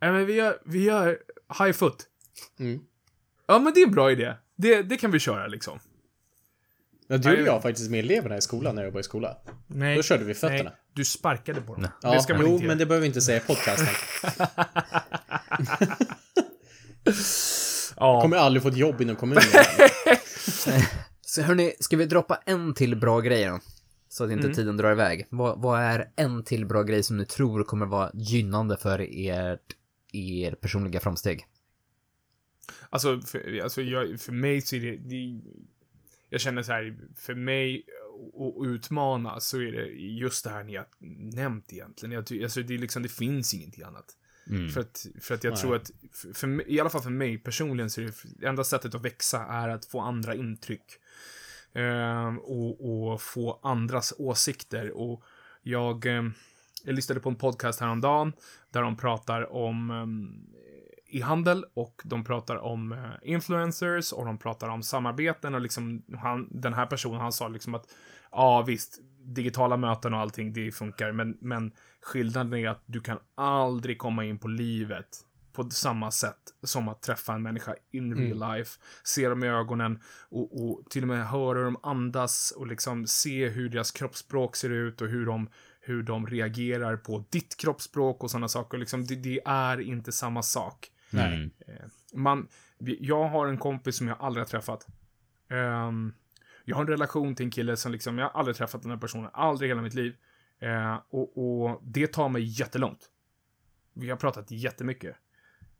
Nej men vi gör, vi gör high foot. Mm. Ja men det är en bra idé. Det, det kan vi köra liksom. Ja, det gjorde jag faktiskt med eleverna i skolan när jag jobbade i skola. Nej. Då körde vi fötterna. Nej, du sparkade på dem. Ja, det ska man jo, inte göra. men det behöver vi inte säga i podcasten. Ja. Kommer aldrig få ett jobb inom kommunen. Så hörni, ska vi droppa en till bra grej då? Så att inte Mm. tiden drar iväg. Vad, vad är en till bra grej som ni tror kommer vara gynnande för er, er personliga framsteg? Alltså, för, alltså jag, för mig så är det, det... Jag känner så här, för mig och utmana så är det just det här ni har nämnt egentligen. Jag, alltså det, är liksom, det finns ingenting annat. Mm. För att, för att jag Nej. tror att, för, för, i alla fall för mig personligen, så är det enda sättet att växa är att få andra intryck. Ehm, och, och få andras åsikter. Och jag, ehm, jag lyssnade på en podcast häromdagen där de pratar om ehm, e-handel och de pratar om eh, influencers och de pratar om samarbeten och liksom han, den här personen han sa liksom att ja visst, digitala möten och allting det funkar men, men skillnaden är att du kan aldrig komma in på livet på samma sätt som att träffa en människa in real life, se dem i ögonen och, och till och med höra hur de andas och liksom se hur deras kroppsspråk ser ut och hur de, hur de reagerar på ditt kroppsspråk och sådana saker. Liksom, det, det är inte samma sak. Mm. Man, jag har en kompis som jag aldrig har träffat. Ehm, jag har en relation till en kille som liksom, jag har aldrig träffat den här personen, aldrig i hela mitt liv. Eh, och, och det tar mig jättelångt. Vi har pratat jättemycket.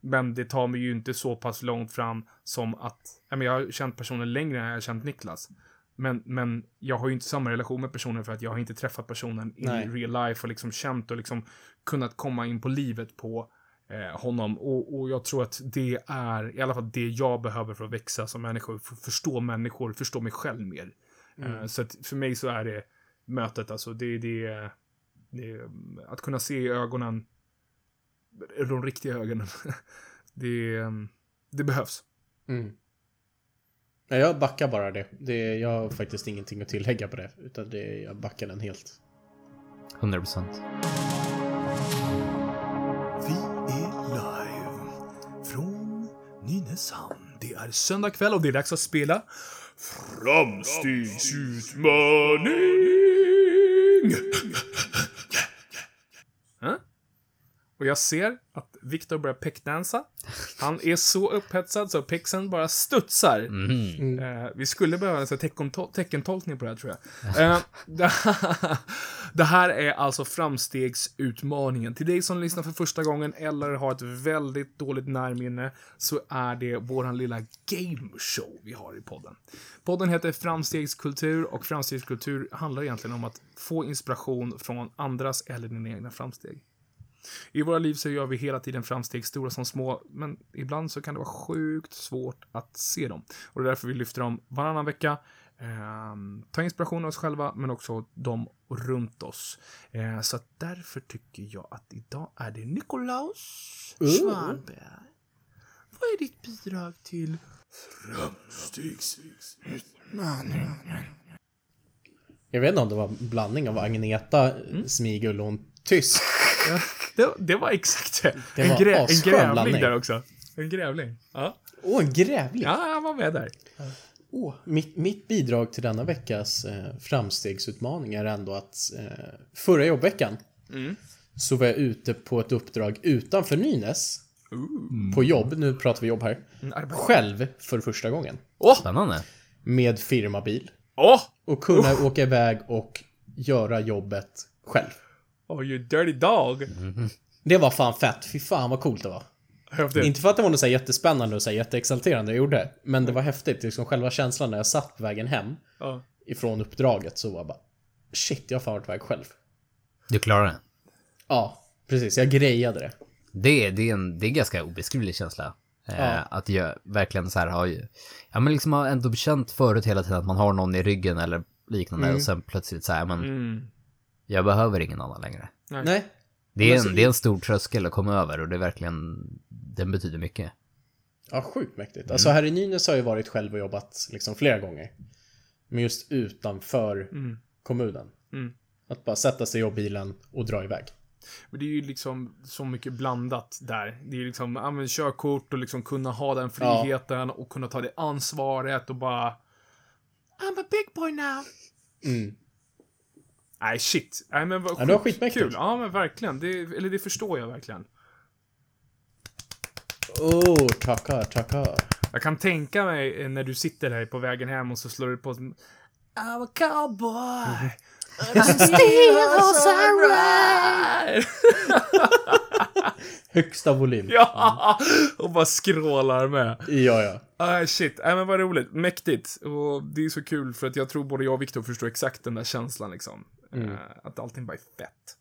Men det tar mig ju inte så pass långt fram som att, jag har känt personen längre än jag har känt Niklas. Men, men jag har ju inte samma relation med personen för att jag har inte träffat personen i Nej. real life och liksom känt och liksom kunnat komma in på livet på eh, honom. Och, och jag tror att det är i alla fall det jag behöver för att växa som människa. För att förstå människor, förstå mig själv mer. Eh, så att för mig så är det mötet, alltså det, det, det är att kunna se i ögonen, de riktiga ögonen. det, det behövs. Mm. Ja, jag backar bara det. det. Jag har faktiskt ingenting att tillägga på det. Utan det, jag backar den helt. 100 Nynäshamn. Det är söndag kväll och det är dags att spela Framstegsutmaning! Och jag ser att Viktor börjar peckdansa. Han är så upphetsad så pexen bara studsar. Mhm. Eh, vi skulle behöva en teckentol- teckentolkning på det här, tror jag. Eh, det, det här är alltså framstegsutmaningen. Till dig som lyssnar för första gången eller har ett väldigt dåligt närminne så är det våran lilla gameshow vi har i podden. Podden heter Framstegskultur och framstegskultur handlar egentligen om att få inspiration från andras eller dina egna framsteg. I våra liv så gör vi hela tiden framsteg, stora som små, men ibland så kan det vara sjukt svårt att se dem. Och det är därför vi lyfter dem varannan vecka. Ehm, ta inspiration av oss själva, men också de runt oss. Eh, så därför tycker jag att idag är det Nikolaus Svanberg. Vad är ditt bidrag till framstegsutmaning? Jag vet inte om det var en blandning av Agneta, Smigull och en tysk. Ja, det, det var exakt det. Det en, var grä, en grävling blandning. där också. En grävling. Ja, Åh, en grävling! ja jag var med där. Åh, mitt, mitt bidrag till denna veckas eh, framstegsutmaning är ändå att eh, förra jobbveckan så var jag ute på ett uppdrag utanför Nynäs. På jobb, nu pratar vi jobb här. Själv för första gången. Åh! Spännande. Med firmabil. Åh! Och kunna åka iväg och göra jobbet själv. Oh, you dirty dog. Det var fan fett. Fy fan vad coolt det var. Häftigt. Inte för att det var något så här jättespännande och så här jätteexalterande jag gjorde. Men det var häftigt. Liksom själva känslan när jag satt på vägen hem Ja. ifrån uppdraget så var jag bara Shit, jag har fan varit på väg själv. Du klarar det. Ja, precis. Jag grejade det. Det är, det är en det är en ganska obeskrivlig känsla. Eh, Ja. Att jag verkligen så här har ju, ja men liksom har ändå känt förut hela tiden att man har någon i ryggen eller liknande och sen plötsligt så här, men Mm. Jag behöver ingen annan längre. Nej. Det är, en, det är en stor tröskel att komma över och det är verkligen, den betyder mycket. Ja, sjukt mäktigt. Alltså här i Nynäs har jag varit själv och jobbat liksom flera gånger. Men just utanför kommunen. Mm. Att bara sätta sig i bilen och dra iväg. Men det är ju liksom så mycket blandat där. Det är ju liksom, använd körkort och liksom kunna ha den friheten och kunna ta det ansvaret och bara... I'm a big boy now. Mm. Nej, shit. Nej, men vad Ja, det var skitmäktigt. kul. Ja, men verkligen. Det, eller det förstår jag verkligen. Oh, tackar, tackar. Jag kan tänka mig eh, när du sitter där på vägen hem och så slår du på... I'm a cowboy. I'm still samurai. Högsta volym. Ja! Och bara skrålar med. Ja, ja. Ah, shit, äh, men vad roligt. Mäktigt. Och det är så kul för att jag tror både jag och Viktor förstår exakt den där känslan liksom. Eh, att allting bara är fett.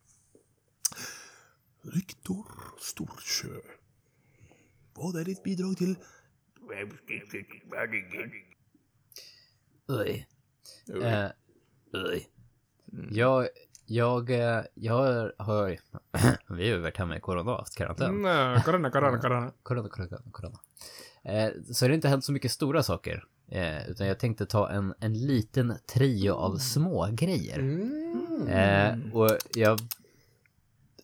Viktor Storsjö. Vad är ditt bidrag till... Oj. Eh, oj. Jag, jag, eh, jag har... Vi har ju varit hemma i corona och haft karantän. Nej, corona, corona, corona. Corona, corona, corona. Eh, så det har inte hänt så mycket stora saker. Eh, utan jag tänkte ta en, en liten trio av små grejer. Eh, och jag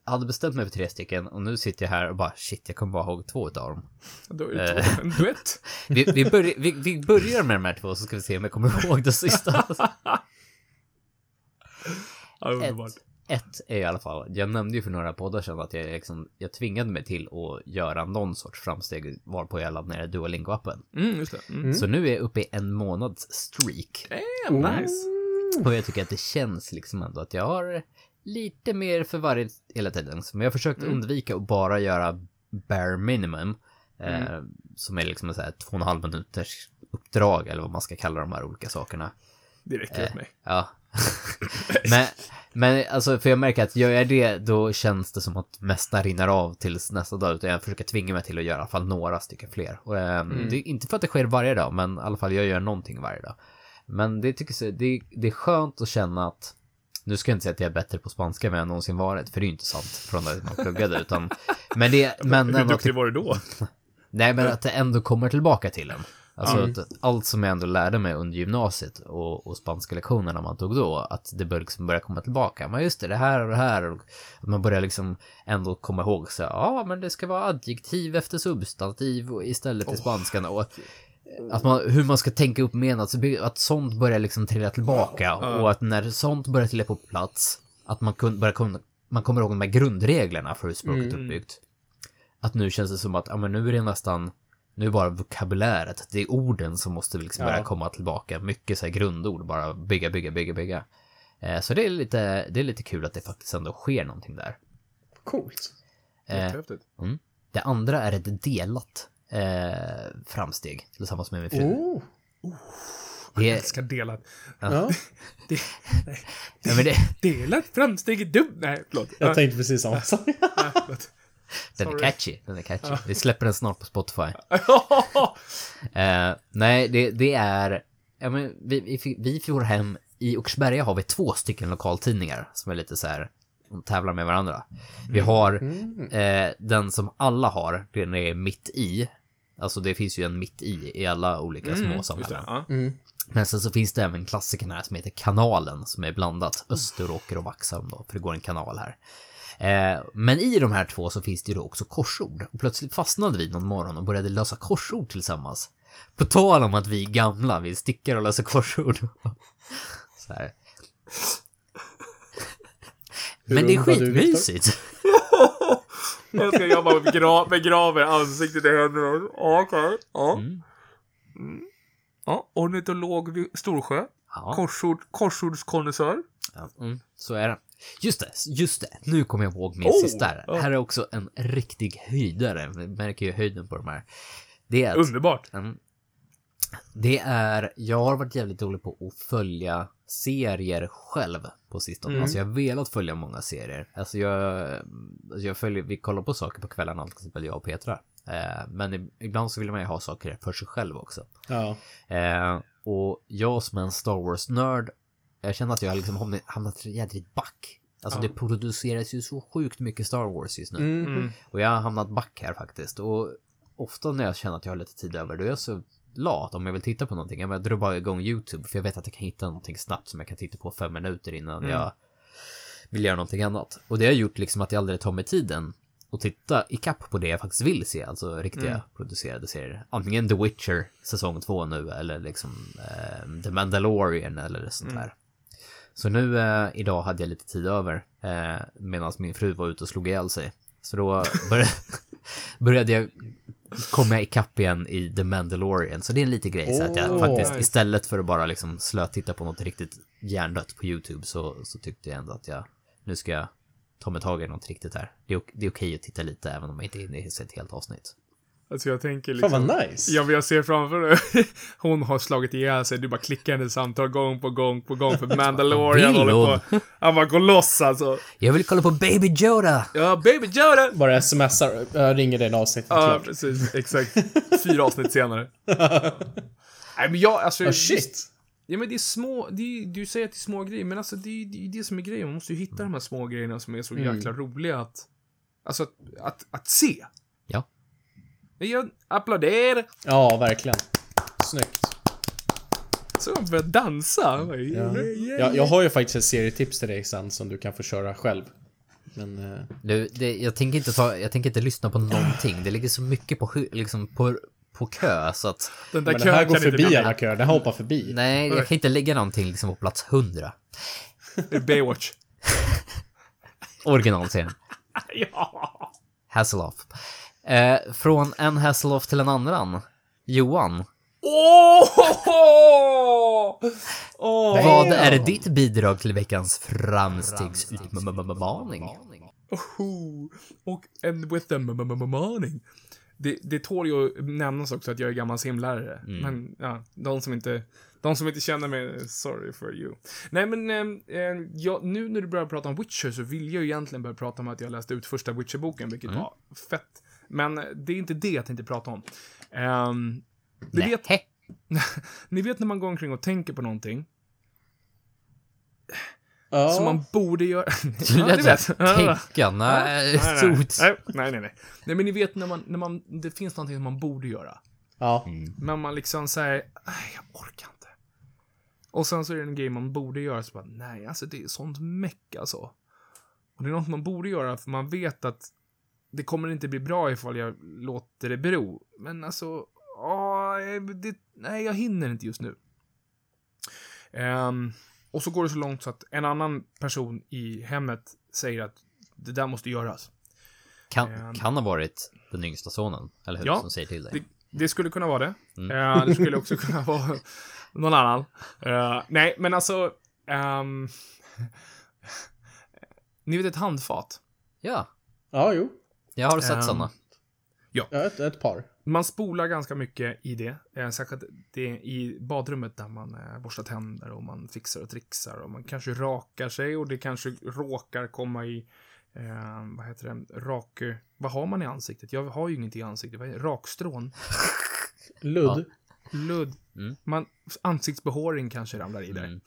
hade bestämt mig för tre stycken och nu sitter jag här och bara shit, jag kommer bara ihåg två utav dem. Då är det två- en duett. Vi, vi, börjar, vi, vi börjar med de här två så ska vi se om jag kommer ihåg det sista. Ja, underbart. Ett är i alla fall, jag nämnde ju för några poddar sedan att jag, liksom, jag tvingade mig till att göra någon sorts framsteg varpå jag laddade ner Duolingo-appen. Mm. Mm. Så nu är jag uppe i en månads streak. Damn, nice. Och jag tycker att det känns liksom ändå att jag har lite mer för varje hela tiden. Men jag har försökt undvika att bara göra bare minimum. Eh, som är liksom så här två och en halv minuters uppdrag eller vad man ska kalla de här olika sakerna. Det räcker åt mig. Ja. men, men alltså, för jag märker att gör jag det, då känns det som att mesta rinner av tills nästa dag. Utan jag försöker tvinga mig till att göra i alla fall några stycken fler. Och, ehm, Det är inte för att det sker varje dag, men i alla fall jag gör någonting varje dag. Men det tycker jag, det, det är skönt att känna att nu ska jag inte säga att jag är bättre på spanska än jag någonsin varit, för det är ju inte sant från när man pluggade, utan... Men det, men Hur ändå, duktig var du då? Nej, men att det ändå kommer tillbaka till en. Alltså att allt som jag ändå lärde mig under gymnasiet och, och spanska lektionerna man tog då, att det bör liksom börja komma tillbaka. Men just det, det här och det här. Och att man börjar liksom ändå komma ihåg så ja, men det ska vara adjektiv efter substantiv och istället i spanskan. Och att man, hur man ska tänka upp menat, att sånt börjar liksom trilla tillbaka. Och att när sånt börjar trilla på plats, att man kun, börjar kunna, man kommer ihåg de här grundreglerna för hur språket är uppbyggt. Att nu känns det som att, ja men nu är det nästan, nu är bara vokabuläret, det är orden som måste liksom börja Ja. komma tillbaka. Mycket så här grundord, bara bygga, bygga, bygga, bygga. Eh, så det är lite, det är lite kul att det faktiskt ändå sker någonting där. Coolt. Eh, Jättehäftigt. det andra är ett delat eh, framsteg tillsammans med min fru. Oh. Det Jag älskar delat. Ja, ja, men det, Delat framsteg är dumt. Nej, förlåt. jag tänkte precis samma sak. Nej, den är catchy, den är catchy. Vi släpper den snart på Spotify. Eh, nej, det, det är... Ja, men vi, vi, vi får hem... I Oxberga har vi två stycken lokaltidningar som är lite så här... De tävlar med varandra. Vi har eh, den som alla har, den är mitt i. Alltså det finns ju en mitt i i alla olika små Just det. samhällen. Ja. Men sen så finns det även klassikerna här som heter Kanalen som är blandat Österåker och Vaxholm då, för det går en kanal här. Eh, men i de här två så finns det ju då också korsord. Och plötsligt fastnade vi någon morgon och började lösa korsord tillsammans. På tal om att vi är gamla, vi stickar och löser korsord. så här. Men det är skitmysigt. Jag älskar jag bara begra begraver ansiktet i händerna. Ja, okej. Ja. Mm. Mm. Ja, ornitolog vid Storsjö. Ja, Korsord, korsordskonnässör. ja, mm, så är det. Just det, just det. Nu kommer jag ihåg min Oh, sista här. Här är också en riktig höjdare. Vi märker ju höjden på de här. Det är Underbart. Mm. Det är, jag har varit jävligt dålig på att följa serier själv på sistone. Mm. Alltså jag har velat följa många serier. Alltså jag, alltså jag följer, vi kollar på saker på kvällarna till exempel jag och Petra. Eh, men ibland så vill man ju ha saker för sig själv också. Ja. Eh, och jag som är en Star Wars-nörd, jag känner att jag har liksom hamnat- hamnat jädrigt back. Alltså Ja. det produceras ju så sjukt mycket Star Wars just nu. Mm. Mm. Och jag har hamnat back här faktiskt. Och ofta när jag känner att jag har lite tid över, då är jag så lat om jag vill titta på någonting. Jag drar bara igång YouTube, för jag vet att jag kan hitta någonting snabbt som jag kan titta på fem minuter innan Mm. jag vill göra någonting annat. Och det har gjort liksom att jag aldrig tar mig tiden att titta ikapp på det jag faktiskt vill se, alltså riktiga Mm. producerade serier. Antingen The Witcher säsong två nu, eller liksom eh, The Mandalorian eller sånt Mm. där. Så nu eh, idag hade jag lite tid över eh, medan min fru var ute och slog ihjäl sig. Så då började, började jag komma ikapp igen i The Mandalorian. Så det är en liten grej så att jag faktiskt nice. istället för att bara liksom slötitta på något riktigt hjärndött på YouTube så, så tyckte jag ändå att jag nu ska jag Tommy tag i något riktigt här. Det är, det är okej att titta lite även om man inte hinner se ett helt avsnitt. Alltså jag tänker Fan liksom... vad nice. Ja, men jag ser framför mig, hon har slagit ihjäl sig, du bara klickar hennes samtal gång på gång på gång för Mandalorian håller på. Han bara går loss alltså. Jag vill kolla på Baby Yoda! Ja, baby Yoda! Bara smsar, jag ringer dig när avsnittet är Ja, klart. precis. Exakt. Fyra avsnitt senare. Nej, men jag, alltså... Oh, shit. Ja, men det är små, det är, du säger att det är små grejer, men alltså det är det, är det som är grejen. Man måste ju hitta de här små grejerna som är så Mm. jäkla roliga att, alltså att, att, att se. Ja. Jag applåderar. Ja, verkligen. Snyggt. Så jag börjar dansa. Ja. Jag, jag har ju faktiskt ett serietips till dig sen som du kan få köra själv. Men... eh, Du, det, jag, tänker inte ta, jag tänker inte lyssna på någonting. Det ligger så mycket på, liksom på, på kö så att... Den där Men den här går förbi alla köer, den här hoppar förbi. Nej, jag kan inte lägga någonting liksom på plats 100. Det är Baywatch. Originalserien. ja. Hasselhoff. Eh, från en Hasselhoff till en annan. Johan, Åh! Åh! vad är ditt bidrag till veckans framstegsutmaning? Oh, och en with a morning. Det, det tål ju att nämnas också att jag är gammal simlärare. Men ja, de som inte, de som inte känner mig, sorry for you. Nej men, eh, eh, jag, nu när du börjar prata om Witcher så vill jag ju egentligen börja prata om att jag läste ut första Witcher-boken, vilket var fett. Men det är inte det jag tänkte prata om. Um, ni, vet, ni vet när man går omkring och tänker på någonting Ja. som man borde göra. Ja, ni vet. tänka, nej, nej, nej, nej, nej, nej. Men ni vet när man, när man, det finns någonting som man borde göra. Ja. Men man liksom säger, jag orkar inte. Och sen så är det en grej man borde göra, så bara, nej, alltså det är sånt meck alltså. Och det är något man borde göra, för man vet att det kommer inte bli bra ifall jag låter det bero. Men alltså, åh, det, nej, jag hinner inte just nu. Ehm, och så går det så långt så att en annan person i hemmet säger att det där måste göras. Kan, kan ha varit den yngsta sonen, eller hur? Ja, som säger till dig. Det, det skulle kunna vara det. Mm. Eh, det skulle också kunna vara någon annan. Eh, nej, men alltså... ehm, ni vet ett handfat? Ja, Ja, jo. Jag har sett Ehm, såna. Ja, ett, ett par. Man spolar ganska mycket i det. Eh, särskilt det är i badrummet där man eh, borstar tänder och man fixar och trixar och man kanske rakar sig och det kanske råkar komma i eh, vad heter det? Rak... Vad har man i ansiktet? Jag har ju inget i ansiktet. Vad är det? Rakstrån? Ludd. Ludd? Mm. Man, ansiktsbehåring kanske ramlar i där. Mm.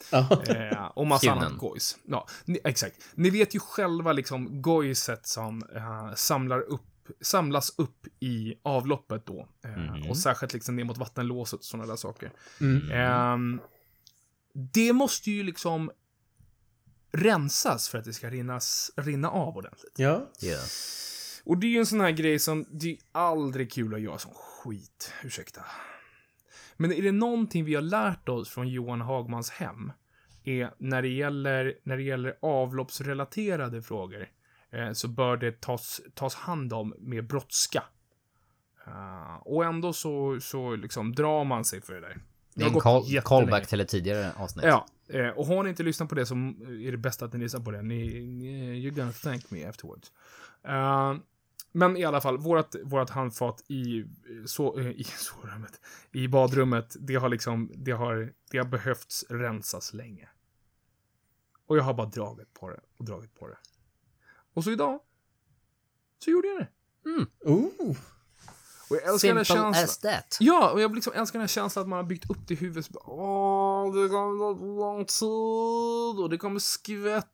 Eh, och massa annat gojs. Ja, ni, exakt. Ni vet ju själva liksom gojset som eh, samlar upp, samlas upp i avloppet då. Eh, Mhm. Och särskilt liksom ner mot vattenlåset och sådana där saker. Mm. Ehm, det måste ju liksom rensas för att det ska rinnas, rinna av ordentligt. Ja. Ja. Och det är ju en sån här grej som, det är aldrig kul att göra som skit. Ursäkta. Men är det någonting vi har lärt oss från Johan Hagmans hem, är när det gäller, när det gäller avloppsrelaterade frågor, eh, så bör det tas, tas hand om med brådska. Eh, och ändå så, så liksom drar man sig för det där. Det är en call, callback till ett tidigare avsnitt. Ja, eh, och har ni inte lyssnat på det så är det bäst att ni lyssnar på det. Ni, ni you're gonna thank me afterwards. Eh, men i alla fall, vårat, vårat handfat i, så, eh, i sovrummet, i badrummet, det har liksom, det har, det har behövts rensas länge. Och jag har bara dragit på det och dragit på det. Och så idag, så gjorde jag det. Oh. Och jag älskar den Simple känslan. as that. Ja, och jag liksom älskar den här känslan att man har byggt upp det i huvudet. Åh, det kommer ta lång tid och det kommer skvätta,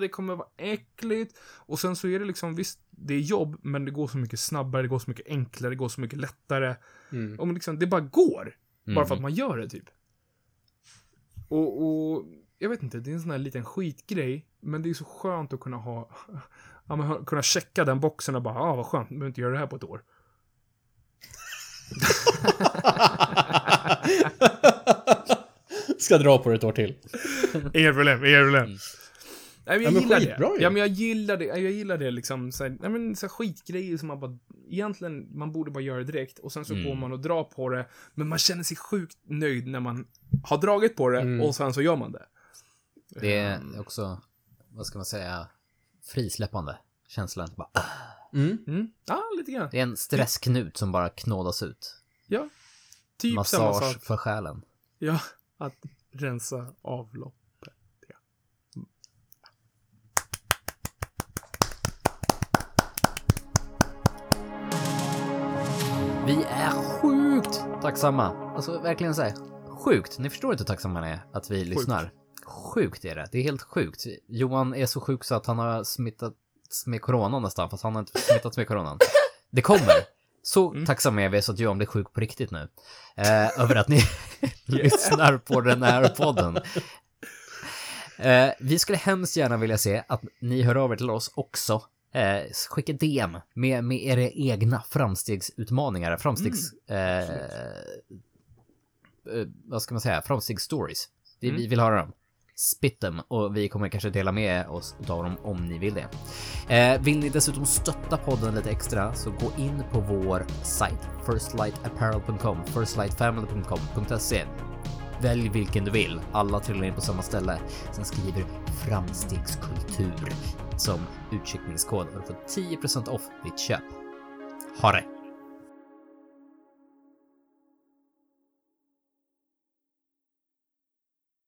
det kommer vara äckligt. Och sen så är det liksom, visst, det är jobb, men det går så mycket snabbare, det går så mycket enklare, det går så mycket lättare. Mm. Och liksom, det bara går. Bara för att Mhm. man gör det, typ. Och, och jag vet inte, det är en sån här liten skitgrej, men det är så skönt att kunna ha, ja, men, kunna checka den boxen och bara, ja, ah, vad skönt, behöver inte göra det här på ett år. Ska dra på det ett år till. Inga problem, inga problem. Nej, men jag Ja, men gillar skitbra det. ju. Ja, men jag gillar det. Jag gillar det liksom. Så här, nej, men så här skitgrejer som man bara... Egentligen, man borde bara göra det direkt. Och sen så Mm. går man och drar på det. Men man känner sig sjukt nöjd när man har dragit på det Mm. och sen så gör man det. Det är också, vad ska man säga, frisläppande. Känslan. Bara, ah. Mm. Mm. Ja, lite grann. det är en stressknut som bara knådas ut. Ja. Typ samma Massage sak. för själen. Ja, att rensa avloppet. Vi är sjukt tacksamma. Alltså verkligen så här, sjukt. Ni förstår inte hur tacksamma ni är att vi lyssnar. Sjukt är det. Det är helt sjukt. Johan är så sjuk så att han har smittats med corona nästan, fast han har inte smittats med coronan. Det kommer. Så tacksamma är vi så att Johan blir sjuk på riktigt nu. Eh, över att ni lyssnar på den här podden. Eh, vi skulle hemskt gärna vilja se att ni hör av er till oss också. Eh, skicka DM med, med era egna framstegsutmaningar, framstegs... Eh, eh, vad ska man säga? Framstegsstories. Vi, vi vill höra dem. Spit them och vi kommer kanske dela med oss av dem om ni vill det. Eh, vill ni dessutom stötta podden lite extra så gå in på vår sajt firstlightapparel.com, firstlightfamily.com.se Välj vilken du vill. Alla trillar in på samma ställe. Sen skriver framstegskultur som utcheckningskod och du får 10% off ditt köp. Ha det!